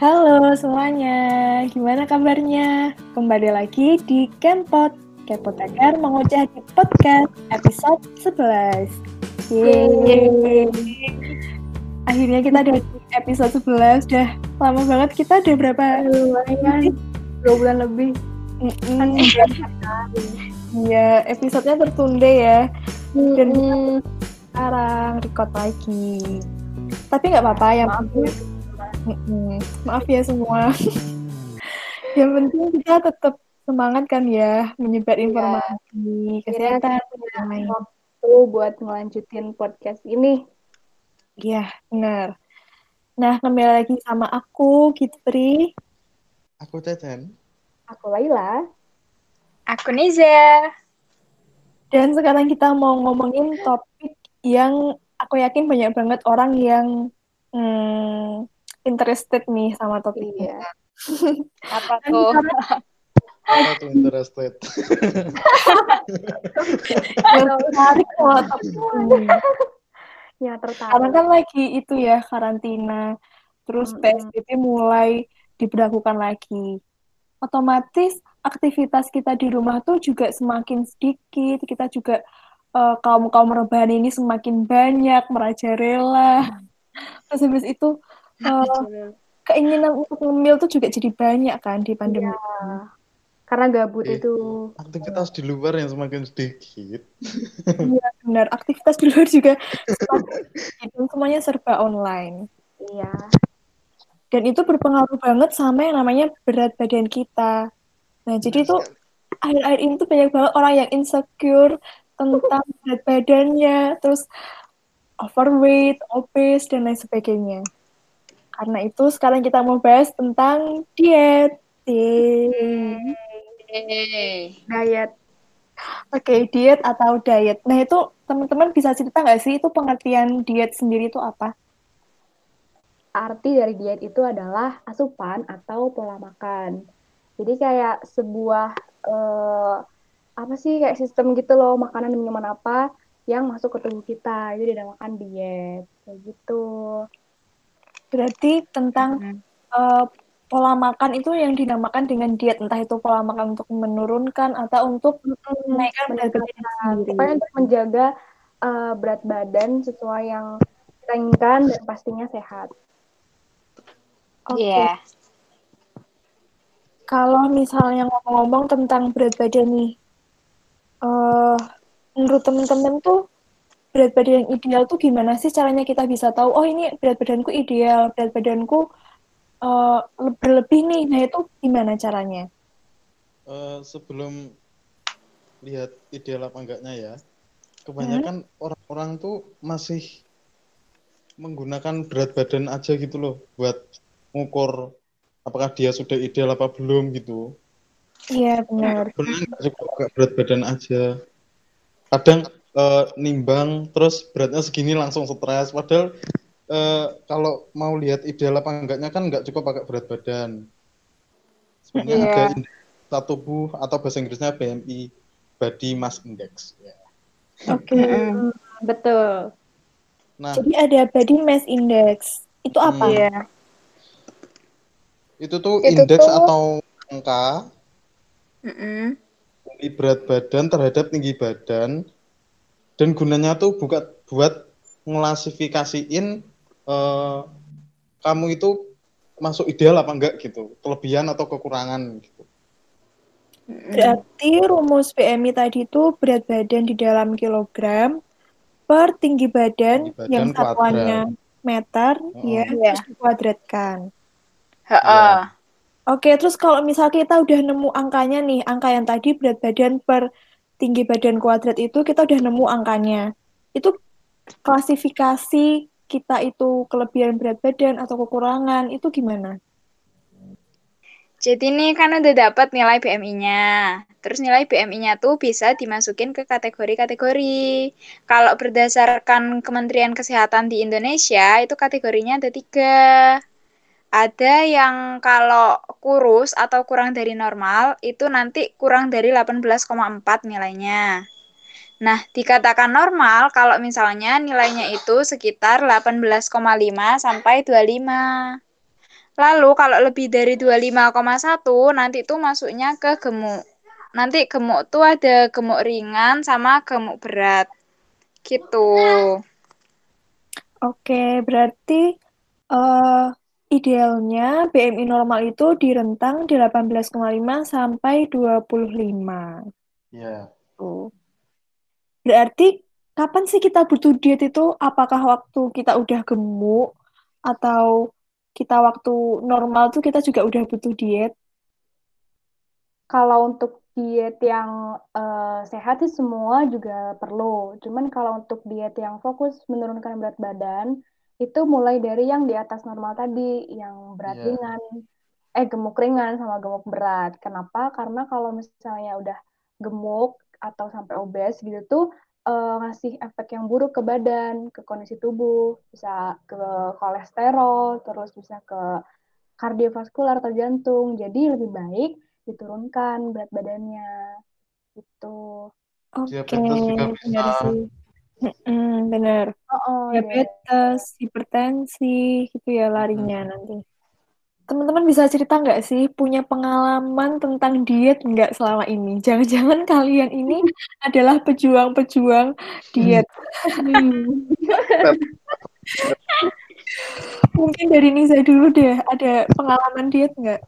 Halo semuanya, gimana kabarnya? Kembali lagi di Kempot, Kepoteker mengoceh di podcast episode 11. Yeay. Akhirnya kita ada di episode 11, udah lama banget kita udah berapa? Lumayan, dua bulan lebih. Iya, episodenya tertunda ya. Dan sekarang record lagi. Tapi nggak apa-apa, yang penting Mm-mm. Maaf ya semua. yang penting kita tetap semangat kan ya menyebar Iya. informasi Akhirnya kesehatan. waktu buat ngelanjutin podcast ini. Iya, benar. Nah, kembali lagi sama aku, Kitri. Aku Cecen. Aku Laila. Aku Niza. Dan sekarang kita mau ngomongin topik yang aku yakin banyak banget orang yang hmm, interested nih sama topik ini. Iya. Apa tuh? Apa tuh interested? yang menarik sama topik ini. Yang tertarik. Karena kan lagi itu ya karantina, terus Mm-mm. PSBB mulai diberlakukan lagi. Otomatis aktivitas kita di rumah tuh juga semakin sedikit. Kita juga eh, kaum-kaum rebahan ini semakin banyak, merajalela. Terus habis itu eh, keinginan untuk ngemil tuh juga jadi banyak kan di pandemi. Iya. Karena gabut Iya. itu. Aktivitas di luar yang semakin sedikit. Iya benar, aktivitas di luar juga semakin semuanya serba online. Iya. Dan itu berpengaruh banget sama yang namanya berat badan kita. Nah, jadi tuh akhir-akhir ini tuh banyak banget orang yang insecure tentang berat badannya, terus overweight, obese, dan lain sebagainya. Karena itu sekarang kita mau bahas tentang diet. Yeay. Diet. Oke, diet atau diet. Nah, itu teman-teman bisa cerita nggak sih itu pengertian diet sendiri itu apa? Arti dari diet itu adalah asupan atau pola makan. Jadi kayak sebuah eh, apa sih kayak sistem gitu loh makanan dan minuman apa yang masuk ke tubuh kita. Itu dinamakan diet. Kayak gitu. Berarti tentang Hmm. eh, pola makan itu yang dinamakan dengan diet, entah itu pola makan untuk menurunkan atau untuk menaikkan berat badan. Pokoknya untuk menjaga eh, berat badan sesuai yang kita inginkan dan pastinya sehat. Oke. Iya. Kalau misalnya ngomong-ngomong tentang berat badan nih, eh menurut teman-teman tuh berat badan yang ideal tuh gimana sih caranya kita bisa tahu, oh ini berat badanku ideal, berat badanku eh, berlebih nih. Nah itu gimana caranya? Eh, sebelum lihat ideal apa enggaknya ya, kebanyakan orang-orang tuh masih menggunakan berat badan aja gitu loh buat ngukur apakah dia sudah ideal apa belum gitu. Iya benar. Benar nggak cukup pakai berat badan aja. Kadang eh, nimbang terus beratnya segini langsung stres. Padahal eh, kalau mau lihat ideal apa enggaknya kan nggak cukup pakai berat badan. Sebenarnya Iya. ada indeks satu tubuh atau bahasa Inggrisnya BMI, Body Mass Index. Ya. Oke. Mm-mm. Betul. Nah Jadi ada body mass index. Itu apa? Hmm. Iya. itu tuh Itu indeks tuh- atau angka Mm-mm. tinggi berat badan terhadap tinggi badan dan gunanya tuh bukan buat ngelasifikasiin eh, kamu itu masuk ideal apa enggak gitu kelebihan atau kekurangan gitu Berarti rumus BMI tadi itu berat badan di dalam kilogram per tinggi badan, Tinggi badan yang kuadrat. satuannya meter, Oh. ya, Iya. terus dikuadratkan. Heeh. Oke, terus kalau misal kita udah nemu angkanya nih, angka yang tadi berat badan per tinggi badan kuadrat itu kita udah nemu angkanya. Itu klasifikasi kita itu kelebihan berat badan atau kekurangan itu gimana? Jadi ini kan udah dapat nilai BMI-nya. Terus nilai BMI-nya tuh bisa dimasukin ke kategori-kategori. Kalau berdasarkan Kementerian Kesehatan di Indonesia, itu kategorinya ada tiga. Ada yang kalau kurus atau kurang dari normal, itu nanti kurang dari 18,4 nilainya. Nah, dikatakan normal kalau misalnya nilainya itu sekitar 18,5 sampai 25. Lalu kalau lebih dari 25,1 nanti tuh masuknya ke gemuk. Nanti gemuk tuh ada gemuk ringan sama gemuk berat. Gitu. Oke, berarti uh, idealnya BMI normal itu di rentang 18,5 sampai 25. Iya. Tuh. Berarti kapan sih kita butuh diet itu? Apakah waktu kita udah gemuk atau kita waktu normal tuh kita juga udah butuh diet? Kalau untuk diet yang uh, sehat sih semua juga perlu. Cuman kalau untuk diet yang fokus menurunkan berat badan, itu mulai dari yang di atas normal tadi, yang berat yeah. ringan, eh gemuk ringan sama gemuk berat. Kenapa? Karena kalau misalnya udah gemuk atau sampai obes gitu tuh uh, ngasih efek yang buruk ke badan, ke kondisi tubuh, bisa ke kolesterol, terus bisa ke kardiovaskular atau jantung. Jadi lebih baik diturunkan berat badannya gitu. Oke, okay. sih. Mm, benar. Oh, oh, diabetes, yeah. hipertensi, gitu ya larinya hmm. nanti. Teman-teman bisa cerita nggak sih punya pengalaman tentang diet nggak selama ini? Jangan-jangan kalian ini adalah pejuang-pejuang diet. Hmm. Mungkin dari Niza dulu deh, ada pengalaman diet nggak?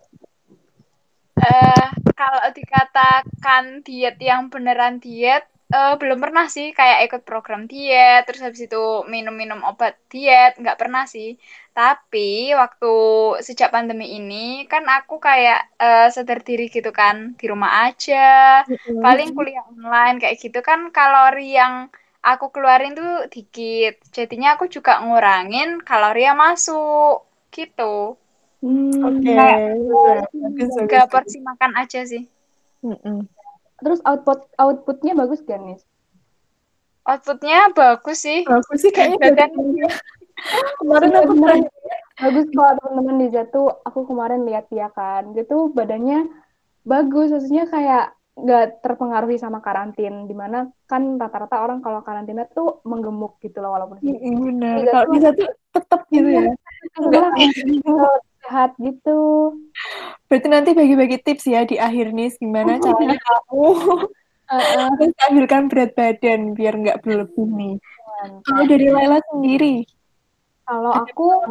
Uh, kalau dikatakan diet yang beneran diet, uh, belum pernah sih kayak ikut program diet, terus habis itu minum-minum obat diet, nggak pernah sih. Tapi waktu sejak pandemi ini kan aku kayak uh, sadar diri gitu kan, di rumah aja, mm-hmm. paling kuliah online kayak gitu kan kalori yang aku keluarin tuh dikit. Jadinya aku juga ngurangin kalori yang masuk gitu. Hmm, Oke, okay. Gak porsi makan aja sih. Mm -mm. Terus output outputnya bagus gak nih? Outputnya bagus sih. Bagus sih kayaknya. Dan kemarin aku pernah bagus kalau teman-teman di jatuh aku kemarin lihat dia kan. Dia tuh badannya bagus. Maksudnya kayak nggak terpengaruhi sama karantin. Di mana kan rata-rata orang kalau karantina tuh menggemuk gitu loh walaupun benar kalau bisa tuh tetap gitu ya. Iya, sehat gitu. Berarti nanti bagi-bagi tips ya di akhir nih gimana caranya kamu uh, stabilkan berat badan biar nggak berlebih nih. Kalau dari Laila sendiri, kalau aku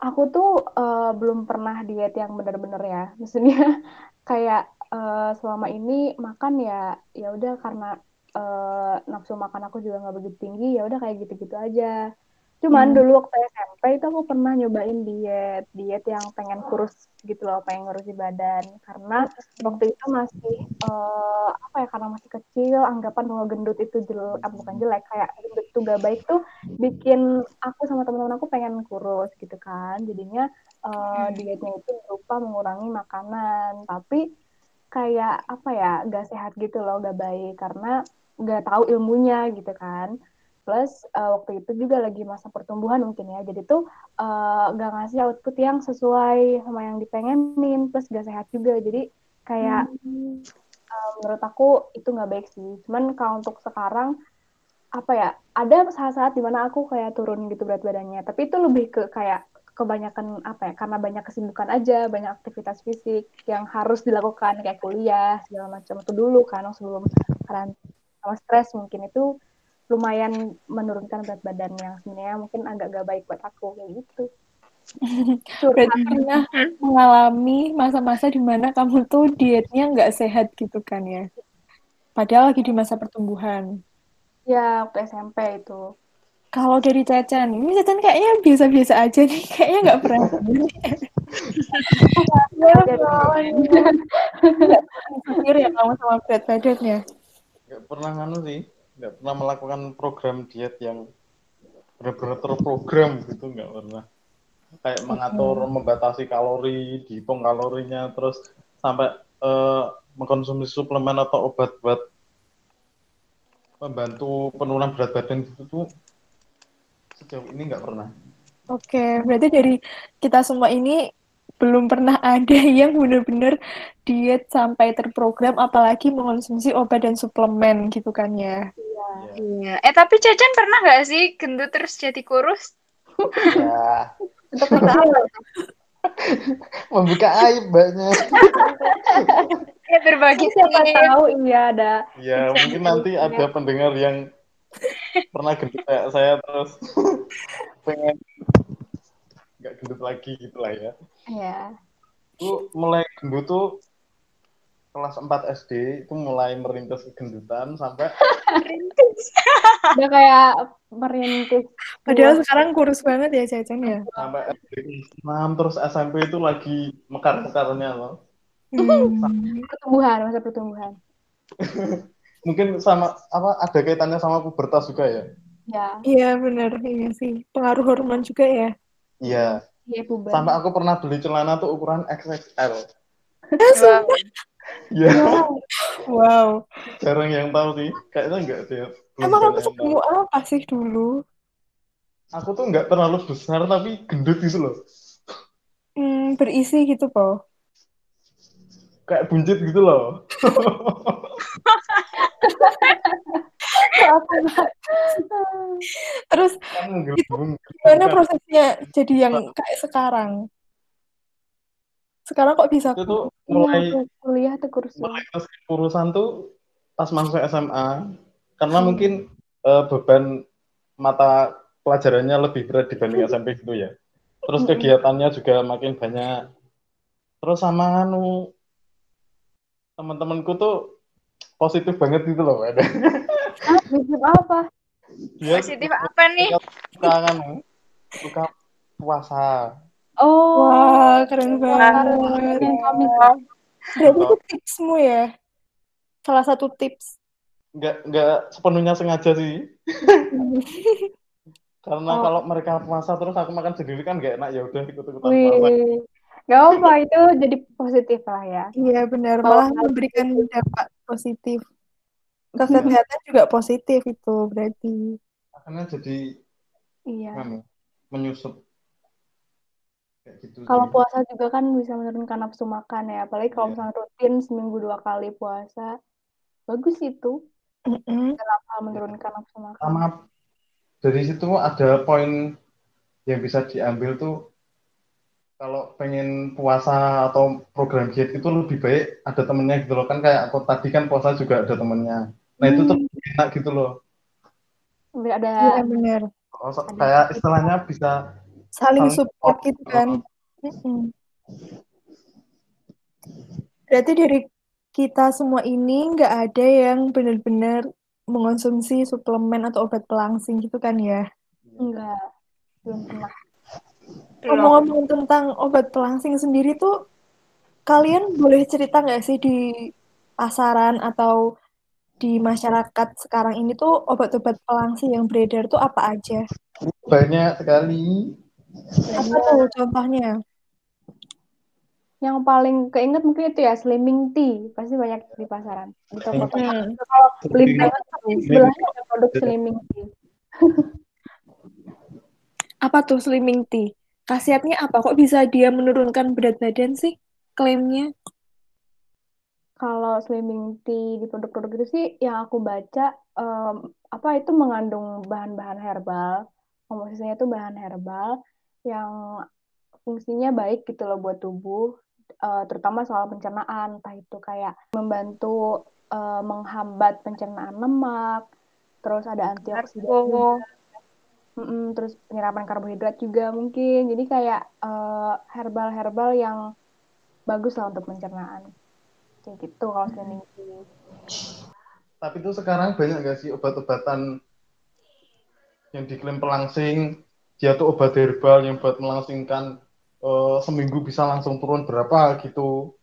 aku tuh uh, belum pernah diet yang benar-benar ya. Maksudnya kayak uh, selama ini makan ya ya udah karena uh, nafsu makan aku juga nggak begitu tinggi ya udah kayak gitu-gitu aja Cuman hmm. dulu waktu SMP itu aku pernah nyobain diet, diet yang pengen kurus gitu loh, pengen ngurusi badan. Karena waktu itu masih uh, apa ya? Karena masih kecil, anggapan bahwa gendut itu jelek, eh, bukan jelek, kayak gendut itu gak baik tuh bikin aku sama teman-teman aku pengen kurus gitu kan. Jadinya uh, dietnya itu berupa mengurangi makanan, tapi kayak apa ya? Gak sehat gitu loh, gak baik karena gak tahu ilmunya gitu kan plus uh, waktu itu juga lagi masa pertumbuhan mungkin ya. Jadi tuh uh, gak ngasih output yang sesuai sama yang dipengenin. Plus gak sehat juga. Jadi kayak hmm. uh, menurut aku itu nggak baik sih. Cuman kalau untuk sekarang apa ya ada saat-saat di mana aku kayak turun gitu berat badannya. Tapi itu lebih ke kayak kebanyakan apa ya karena banyak kesibukan aja banyak aktivitas fisik yang harus dilakukan kayak kuliah segala macam. Itu dulu kan sebelum karantina sama stres mungkin itu lumayan menurunkan berat badan yang sebenarnya mungkin agak gak baik buat aku kayak gitu. Berarti pernah mengalami masa-masa di mana kamu tuh dietnya nggak sehat gitu kan ya? Padahal lagi di masa pertumbuhan. Ya, waktu SMP itu. Kalau dari Cacan, ini Cacan kayaknya biasa-biasa aja nih, kayaknya nggak pernah. Nggak ya kamu sama berat badannya? Nggak pernah nganu sih nggak pernah melakukan program diet yang benar-benar terprogram gitu nggak pernah kayak mengatur hmm. membatasi kalori dihitung kalorinya terus sampai uh, mengkonsumsi suplemen atau obat buat membantu penurunan berat badan gitu tuh sejauh ini nggak pernah. Oke, berarti dari kita semua ini belum pernah ada yang benar-benar diet sampai terprogram apalagi mengonsumsi obat dan suplemen gitu kan ya. Iya. Iya. Eh tapi Cacan pernah nggak sih gendut terus jadi kurus? Iya. Untuk apa? Membuka aib banyak. Ya berbagi Siapa sih. tahu iya ada. Ya, mungkin nanti ada pendengar yang pernah gendut kayak saya terus pengen nggak gendut lagi gitu lah ya. Iya. Itu mulai gendut tuh kelas 4 SD itu mulai merintis kegendutan sampai Udah kayak merintis. Padahal sekarang kurus banget ya Cecen ya. sampai SD 6 terus SMP itu lagi mekar-mekarnya loh. Hmm. pertumbuhan, masa pertumbuhan. Mungkin sama apa ada kaitannya sama pubertas juga ya? Ya, Iya benar, iya sih. Pengaruh hormon juga ya. Iya. iya puber. Sampai aku pernah beli celana tuh ukuran XXL. Wah, Iya. Wow. Jarang yang tahu sih. Kayaknya enggak sih. Emang kamu sebelum apa sih dulu? Aku tuh nggak terlalu besar tapi gendut gitu loh. Hmm, berisi gitu po. Kayak buncit gitu loh. Terus Kan nggelembung. gimana prosesnya jadi yang kayak sekarang? Sekarang kok bisa Itu tuh mulai kuliah tuh kurus. mulai urusan tuh pas masuk SMA karena Hmm. mungkin eh, beban mata pelajarannya lebih berat dibanding SMP gitu ya. Terus Hmm. kegiatannya juga makin banyak. Terus sama anu teman-temanku tuh positif banget gitu loh. ada. Prinsip apa? Positif apa nih? suka anu, suka puasa. Oh, Wah, keren banget. Berarti itu tipsmu ya? Salah satu tips. Nggak nggak sepenuhnya sengaja sih. Karena Oh. kalau mereka puasa terus aku makan sendiri kan nggak enak ya udah ikut-ikutan puasa. Gak apa itu jadi positif lah ya. Iya benar, malah memberikan dampak positif. Kesehatan juga positif itu berarti. Akhirnya jadi Iya. anu, menyusup kayak gitu Kalau sih. puasa juga kan bisa menurunkan nafsu makan ya, apalagi kalau Iya. misalnya rutin seminggu dua kali puasa, bagus itu. Dalam hal menurunkan nafsu makan. Sama dari situ ada poin yang bisa diambil tuh kalau pengen puasa atau program diet itu lebih baik ada temennya gitu loh kan kayak aku tadi kan puasa juga ada temennya. Nah itu tuh enak gitu loh. Biar ada Iya benar. Oh, so- kayak istilahnya bisa Saling Saling support gitu kan. Mm-mm. Berarti dari kita semua ini nggak ada yang benar-benar mengonsumsi suplemen atau obat pelangsing gitu kan ya? enggak belum pernah. Ngomong-ngomong tentang obat pelangsing sendiri tuh, kalian boleh cerita nggak sih di pasaran atau di masyarakat sekarang ini tuh obat-obat pelangsing yang beredar tuh apa aja? banyak sekali. Apa tuh contohnya? Yang paling keinget mungkin itu ya slimming tea, pasti banyak di pasaran. Di toko Hmm. Kalau beli Slimming produk sebelahnya ada produk slimming tea. Apa tuh slimming tea? Khasiatnya apa? Kok bisa dia menurunkan berat badan sih? Klaimnya? Kalau slimming tea di produk-produk itu sih yang aku baca em, apa itu mengandung bahan-bahan herbal, komposisinya itu bahan herbal yang fungsinya baik gitu loh buat tubuh, eh, terutama soal pencernaan, entah itu kayak membantu eh, menghambat pencernaan lemak, terus ada antioksidan juga, Narko. Mm-mm, terus penyerapan karbohidrat juga mungkin, jadi kayak eh, herbal-herbal yang bagus lah untuk pencernaan. Kayak gitu kalau slimming tea. Tapi itu sekarang banyak nggak sih obat-obatan yang diklaim pelangsing, dia tuh obat herbal yang buat melangsingkan eh, seminggu bisa langsung turun berapa gitu.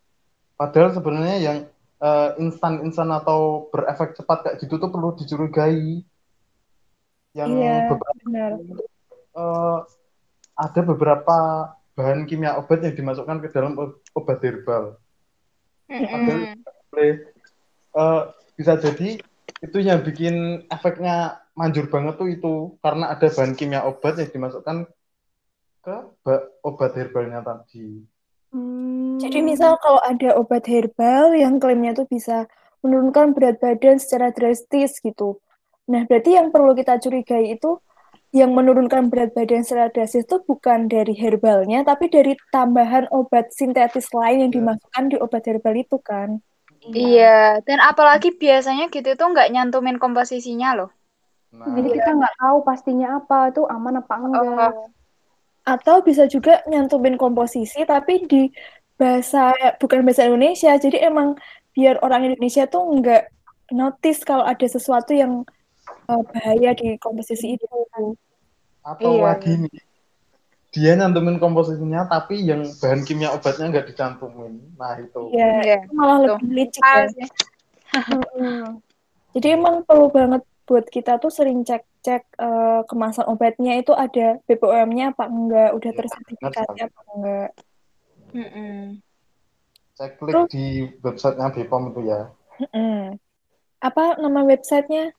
Padahal sebenarnya yang eh, instan-instan atau berefek cepat kayak gitu tuh perlu dicurigai. Yang Iya, beberapa benar. eh, ada beberapa bahan kimia obat yang dimasukkan ke dalam obat herbal. Mm-mm. boleh eh, bisa jadi itu yang bikin efeknya manjur banget tuh itu karena ada bahan kimia obat yang dimasukkan ke ba- obat herbalnya tadi. Hmm. Jadi misal kalau ada obat herbal yang klaimnya tuh bisa menurunkan berat badan secara drastis gitu. Nah, berarti yang perlu kita curigai itu yang menurunkan berat badan secara drastis itu bukan dari herbalnya, tapi dari tambahan obat sintetis lain yang Ya. dimasukkan di obat herbal itu kan. Iya, dan apalagi biasanya gitu tuh nggak nyantumin komposisinya loh. Nah, Jadi kita nggak tahu pastinya apa, itu aman apa enggak. Atau bisa juga nyantumin komposisi, tapi di bahasa bukan bahasa Indonesia. Jadi emang biar orang Indonesia tuh nggak notice kalau ada sesuatu yang uh, bahaya di komposisi itu. atau Iya. lagi nih, dia nyantumin komposisinya, tapi yang bahan kimia obatnya nggak dicantumin. Nah itu. Iya, Iya. itu malah Tuh. lebih licik Ah, ya. sih. Mm-mm. Jadi emang perlu banget buat kita tuh sering cek-cek eh, kemasan obatnya itu ada BPOM-nya apa enggak, udah Iya, tersertifikasi apa enggak. Mm-mm. Cek klik di websitenya BPOM itu ya. Mm-mm. Apa nama websitenya?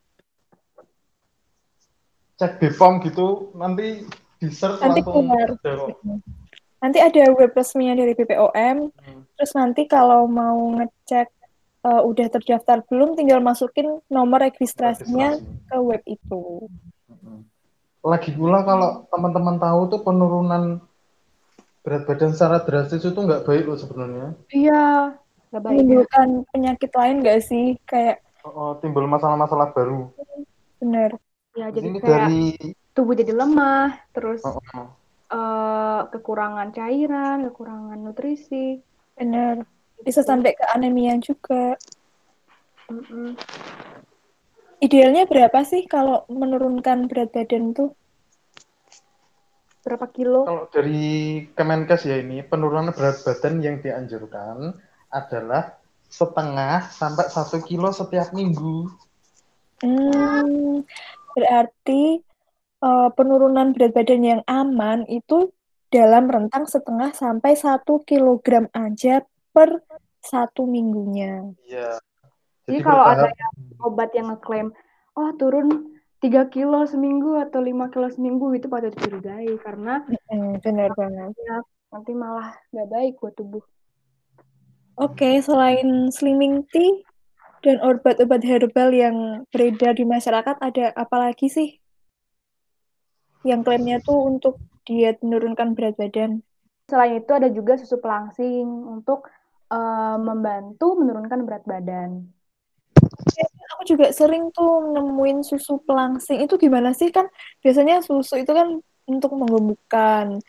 Cek BPOM gitu, nanti di search Nanti langsung keluar. Nanti ada web resminya dari BPOM. Hmm. Terus nanti kalau mau ngecek eh, udah terdaftar belum, tinggal masukin nomor registrasinya Registrasi. ke web itu. Mm-mm. Lagi pula kalau teman-teman tahu tuh penurunan berat badan secara drastis itu nggak baik loh sebenarnya. Iya, nggak baik. Menimbulkan penyakit lain nggak sih? Kayak Oh, timbul masalah-masalah baru. bener. Ya, Di jadi kayak dari tubuh jadi lemah, terus oh, oh. eh, kekurangan cairan, kekurangan nutrisi. Bener. Bisa sampai ke anemia juga. Mm-mm. Idealnya berapa sih kalau menurunkan berat badan tuh? Berapa kilo? Kalau dari Kemenkes ya ini penurunan berat badan yang dianjurkan adalah setengah sampai satu kilo setiap minggu. Hmm, berarti eh, penurunan berat badan yang aman itu dalam rentang setengah sampai satu kilogram aja per satu minggunya. Iya. Jadi kalau ada yang obat yang ngeklaim, oh turun 3 kilo seminggu atau 5 kilo seminggu itu patut dicurigai karena Hmm, benar banget. nanti malah nggak baik buat tubuh. Oke, selain slimming tea dan obat-obat herbal yang beredar di masyarakat, ada apa lagi sih? Yang klaimnya tuh untuk diet menurunkan berat badan. Selain itu ada juga susu pelangsing untuk eh, membantu menurunkan berat badan. Aku juga sering tuh nemuin susu pelangsing. Itu gimana sih? Kan biasanya susu itu kan untuk menggemukkan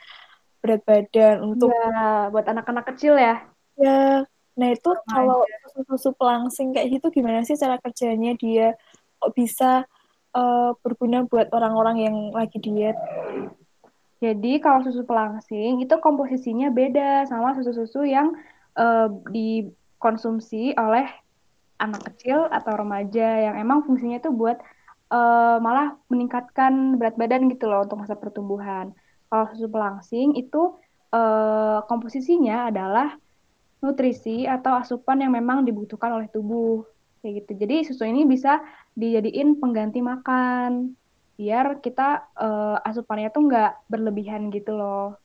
berat badan, untuk Ya, buat anak-anak kecil ya. ya. Nah, itu Remaja. kalau susu-susu pelangsing kayak gitu gimana sih cara kerjanya dia kok bisa eh, berguna buat orang-orang yang lagi diet? Jadi kalau susu pelangsing itu komposisinya beda sama susu-susu yang eh, dikonsumsi oleh anak kecil atau remaja yang emang fungsinya itu buat eh, malah meningkatkan berat badan gitu loh untuk masa pertumbuhan. Kalau susu pelangsing itu eh, komposisinya adalah nutrisi atau asupan yang memang dibutuhkan oleh tubuh kayak gitu. Jadi susu ini bisa dijadiin pengganti makan biar kita eh, asupannya tuh nggak berlebihan gitu loh.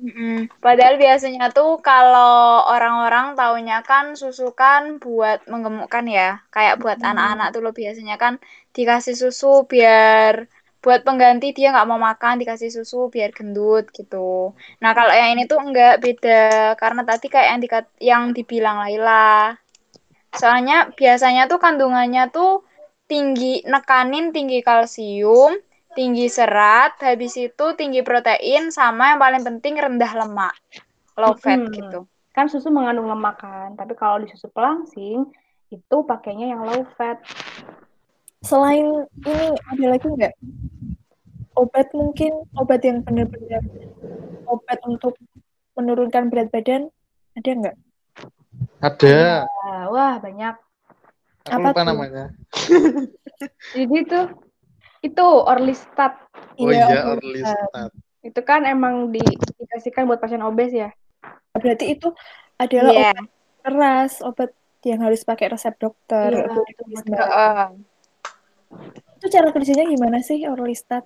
Mm-mm. Padahal biasanya tuh kalau orang-orang taunya kan susu kan buat menggemukkan ya. Kayak buat Hmm. anak-anak tuh lo biasanya kan dikasih susu biar buat pengganti dia nggak mau makan dikasih susu biar gendut gitu. Nah kalau yang ini tuh enggak beda karena tadi kayak yang dikat yang dibilang Laila. Soalnya biasanya tuh kandungannya tuh tinggi nekanin tinggi kalsium, tinggi serat, habis itu tinggi protein sama yang paling penting rendah lemak. Low fat Hmm. gitu. Kan susu mengandung lemak kan, tapi kalau di susu pelangsing itu pakainya yang low fat. Selain ini ada lagi nggak obat mungkin obat yang benar-benar obat untuk menurunkan berat badan ada nggak? Ada. Nah, wah banyak. Aku Apa lupa tuh? namanya. Jadi itu itu Orlistat Oh Iya, iya, obat. Orlistat. itu kan emang diindikasikan buat pasien obes ya. Berarti itu adalah Iya. obat keras, obat yang harus pakai resep dokter. Iya, itu itu. Heeh. Itu cara kerjanya gimana sih Orlistat?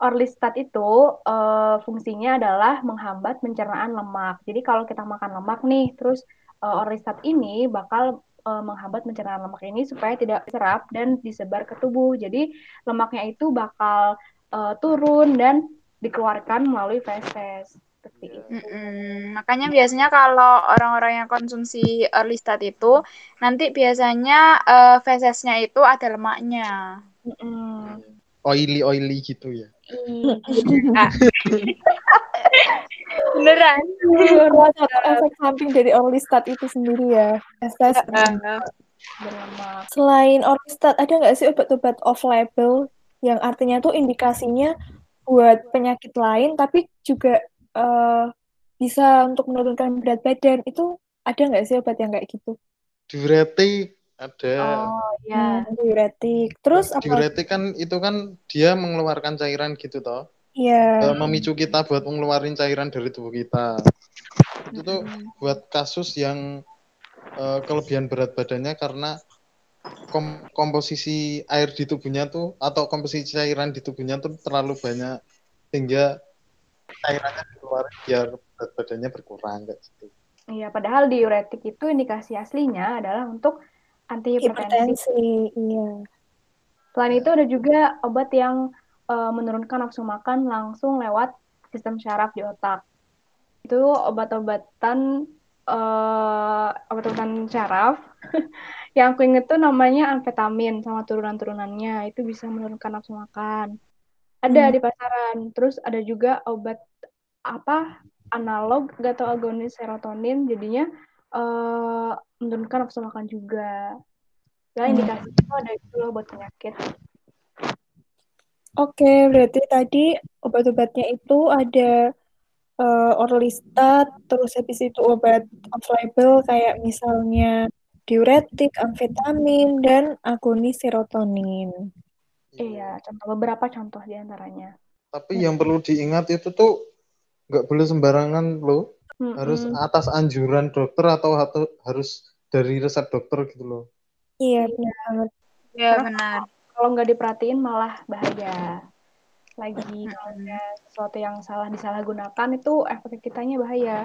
Orlistat itu eh, fungsinya adalah menghambat pencernaan lemak. Jadi kalau kita makan lemak nih, terus eh, Orlistat ini bakal eh, menghambat pencernaan lemak ini supaya tidak serap dan disebar ke tubuh. Jadi lemaknya itu bakal uh, turun dan dikeluarkan melalui feses seperti itu. Mm-mm. Makanya biasanya kalau orang-orang yang konsumsi early start itu nanti biasanya uh, fesesnya itu ada lemaknya. Mm-mm. Oily oily gitu ya. Iya. Beneran. Efek samping dari early start itu sendiri ya. Feses Uh, Berlemak. Selain Orlistat, ada nggak sih obat-obat off-label yang artinya tuh indikasinya buat penyakit lain, tapi juga eh, bisa untuk menurunkan berat badan? Itu ada nggak sih obat yang kayak gitu? Diuretik ada. Oh ya. Hmm, diuretik. Terus apa? Diuretik kan itu kan dia mengeluarkan cairan gitu toh. Iya. Eh, memicu kita buat mengeluarin cairan dari tubuh kita. Itu tuh buat kasus yang eh, kelebihan berat badannya karena kom- komposisi air di tubuhnya tuh atau komposisi cairan di tubuhnya tuh terlalu banyak sehingga cairannya dikeluarin biar berat badannya berkurang kayak gitu. Iya, padahal diuretik itu indikasi aslinya adalah untuk antihipertensi. Hipertensi. Iya. Selain itu ada juga obat yang eh, menurunkan nafsu makan langsung lewat sistem syaraf di otak. Itu obat-obatan eh, obat-obatan syaraf yang aku inget tuh namanya amfetamin sama turunan-turunannya itu bisa menurunkan nafsu makan. Ada Hmm. di pasaran. Terus ada juga obat apa analog gak tau agonis serotonin jadinya eh, menurunkan nafsu makan juga. Ya Hmm. indikasi itu ada itu loh buat penyakit. Oke, berarti tadi obat-obatnya itu ada eh, Orlistat, terus habis itu obat off-label kayak misalnya diuretik, amfetamin, dan agonis serotonin. Iya, contoh beberapa contoh di antaranya. Tapi yang perlu diingat itu tuh nggak boleh sembarangan loh. Mm-mm. Harus atas anjuran dokter atau harus dari resep dokter gitu loh. Iya, benar banget. ya benar. Kalau nggak diperhatiin malah bahaya. Lagi kalau ada sesuatu yang salah disalahgunakan itu efek kitanya bahaya.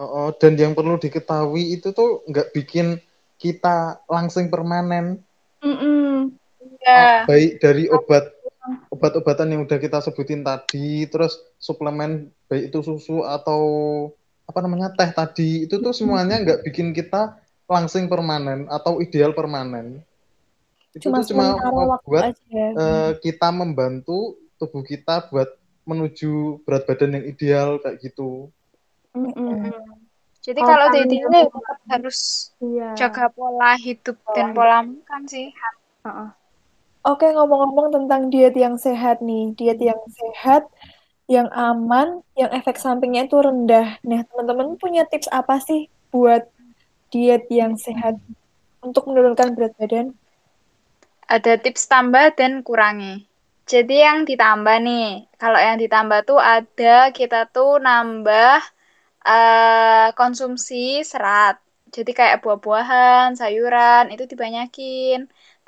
Oh, oh, dan yang perlu diketahui itu tuh nggak bikin kita langsing permanen. Mm-mm. Ya. Baik dari obat obat-obatan yang udah kita sebutin tadi, terus suplemen baik itu susu atau apa namanya teh tadi, itu tuh semuanya nggak bikin kita langsing permanen atau ideal permanen. Itu Cuma tuh cuma buat aja. eh, kita membantu tubuh kita buat menuju berat badan yang ideal kayak gitu. Mm-mm. Jadi Kalau kalau kalian- dating ya tetap harus Iya. jaga pola hidup dan pola makan sih. Heeh. Oke, ngomong-ngomong tentang diet yang sehat nih, diet yang sehat, yang aman, yang efek sampingnya itu rendah. Nah, teman-teman punya tips apa sih buat diet yang sehat untuk menurunkan berat badan? Ada tips tambah dan kurangi. Jadi yang ditambah nih, kalau yang ditambah tuh ada kita tuh nambah eh, konsumsi serat. Jadi kayak buah-buahan, sayuran itu dibanyakin.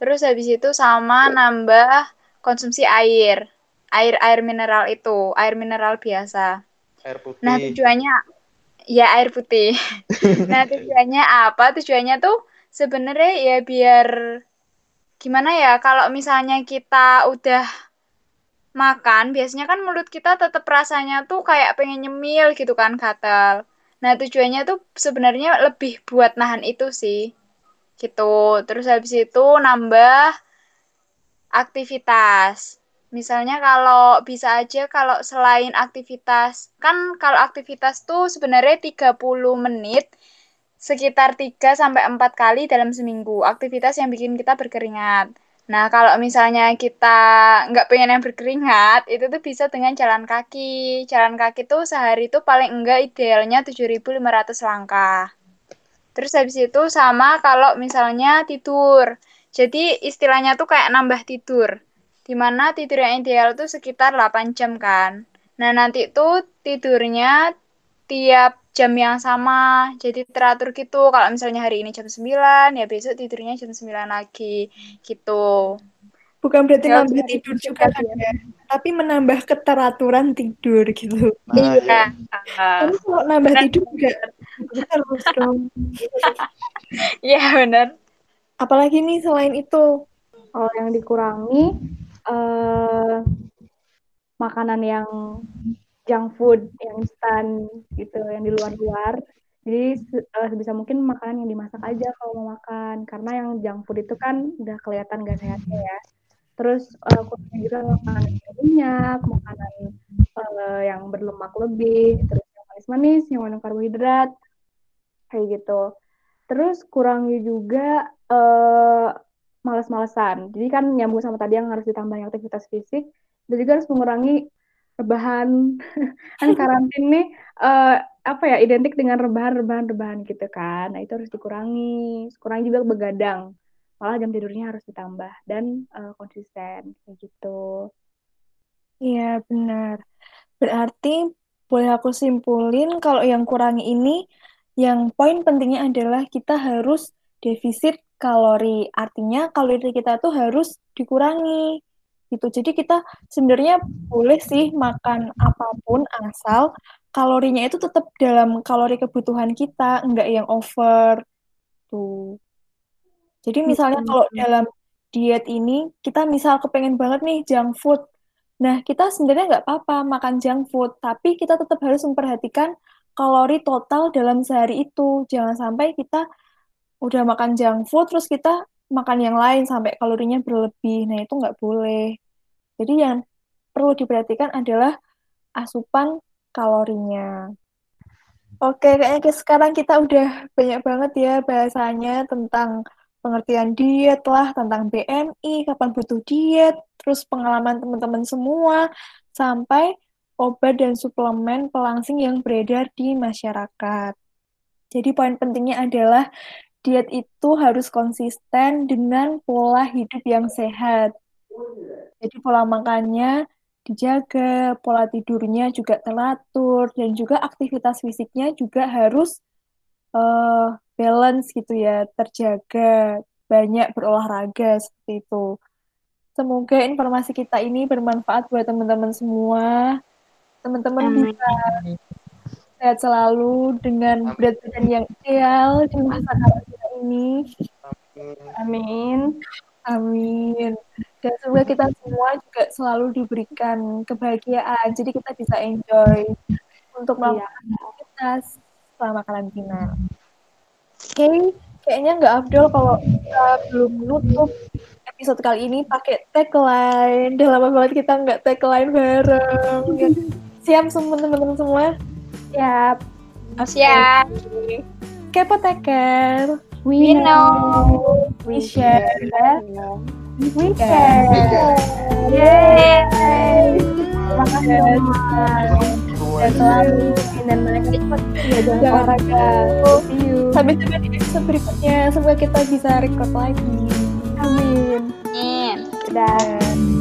Terus habis itu sama nambah konsumsi air. Air air mineral itu, air mineral biasa. Air putih. Nah, tujuannya ya air putih. Nah, tujuannya apa? Tujuannya tuh sebenarnya ya biar gimana ya? Kalau misalnya kita udah makan, biasanya kan mulut kita tetap rasanya tuh kayak pengen nyemil gitu kan, gatal. Nah, tujuannya tuh sebenarnya lebih buat nahan itu sih. Gitu. Terus habis itu nambah aktivitas. Misalnya kalau bisa aja kalau selain aktivitas, kan kalau aktivitas tuh sebenarnya 30 menit sekitar 3 sampai 4 kali dalam seminggu. Aktivitas yang bikin kita berkeringat. Nah, kalau misalnya kita nggak pengen yang berkeringat, itu tuh bisa dengan jalan kaki. Jalan kaki tuh sehari tuh paling enggak idealnya 7.500 langkah. Terus habis itu sama kalau misalnya tidur. Jadi istilahnya tuh kayak nambah tidur. Di mana tidur yang ideal tuh sekitar 8 jam kan. Nah nanti tuh tidurnya tiap jam yang sama. Jadi teratur gitu. Kalau misalnya hari ini jam 9, ya besok tidurnya jam 9 lagi. Gitu. Bukan berarti Ya, nambah tidur juga kan ya, tapi menambah keteraturan tidur gitu. Nah. Iya. Tapi kalau nambah tidur juga terus dong. Iya benar. Apalagi nih selain itu, Kalau yang dikurangi, eh makanan yang junk food, yang instan gitu, yang di luar-luar. Jadi uh, sebisa mungkin makanan yang dimasak aja kalau mau makan, karena yang junk food itu kan udah kelihatan gak sehatnya ya. Terus uh, juga makanan yang berminyak, makanan uh, yang berlemak lebih, terus yang manis-manis, yang mengandung karbohidrat, kayak gitu. Terus kurangi juga uh, males-malesan. Jadi kan nyambung sama tadi yang harus ditambah aktivitas fisik, dan juga harus mengurangi rebahan. Kan karantin nih uh, apa ya identik dengan rebahan rebahan rebahan gitu kan. Nah itu harus dikurangi. Kurangi juga begadang. Malah jam tidurnya harus ditambah dan uh, konsisten kayak gitu. Iya benar. Berarti boleh aku simpulin kalau yang kurangi ini yang poin pentingnya adalah kita harus defisit kalori artinya kalori kita tuh harus dikurangi gitu. Jadi kita sebenarnya boleh sih makan apa pun asal kalorinya itu tetap dalam kalori kebutuhan kita, enggak yang over tuh. Jadi misalnya hmm. kalau dalam diet ini kita misal kepengen banget nih junk food. Nah, kita sebenarnya nggak apa-apa makan junk food, tapi kita tetap harus memperhatikan kalori total dalam sehari itu. Jangan sampai kita udah makan junk food terus kita makan yang lain sampai kalorinya berlebih. Nah, itu nggak boleh. Jadi yang perlu diperhatikan adalah asupan kalorinya. Oke, kayaknya sekarang kita udah banyak banget ya bahasanya tentang pengertian diet lah, tentang BMI, kapan butuh diet, terus pengalaman teman-teman semua, sampai obat dan suplemen pelangsing yang beredar di masyarakat. Jadi poin pentingnya adalah diet itu harus konsisten dengan pola hidup yang sehat. Jadi pola makannya dijaga, pola tidurnya juga teratur, dan juga aktivitas fisiknya juga harus uh, balance gitu ya, terjaga, banyak berolahraga seperti itu. Semoga informasi kita ini bermanfaat buat teman-teman semua. Teman-teman bisa sehat selalu dengan berat badan yang ideal di masa karantina ini. Amin. Amin. Dan semoga kita semua juga selalu diberikan kebahagiaan, jadi kita bisa enjoy untuk iya. melakukan aktivitas selama karantina. Oke, okay, kayaknya nggak afdol kalau kita belum menutup episode kali ini pakai tagline. Udah lama banget kita nggak tagline bareng. Ya. Siap semua teman-teman semua? Siap. Okay. Siap. Kepo Taker. We, we know. We share. We share. Yeay. Terima kasih Dan selalu dan olahraga. See you. Sampai jumpa di episode berikutnya. Semoga kita bisa record lagi. Amin. Amin. Dadah.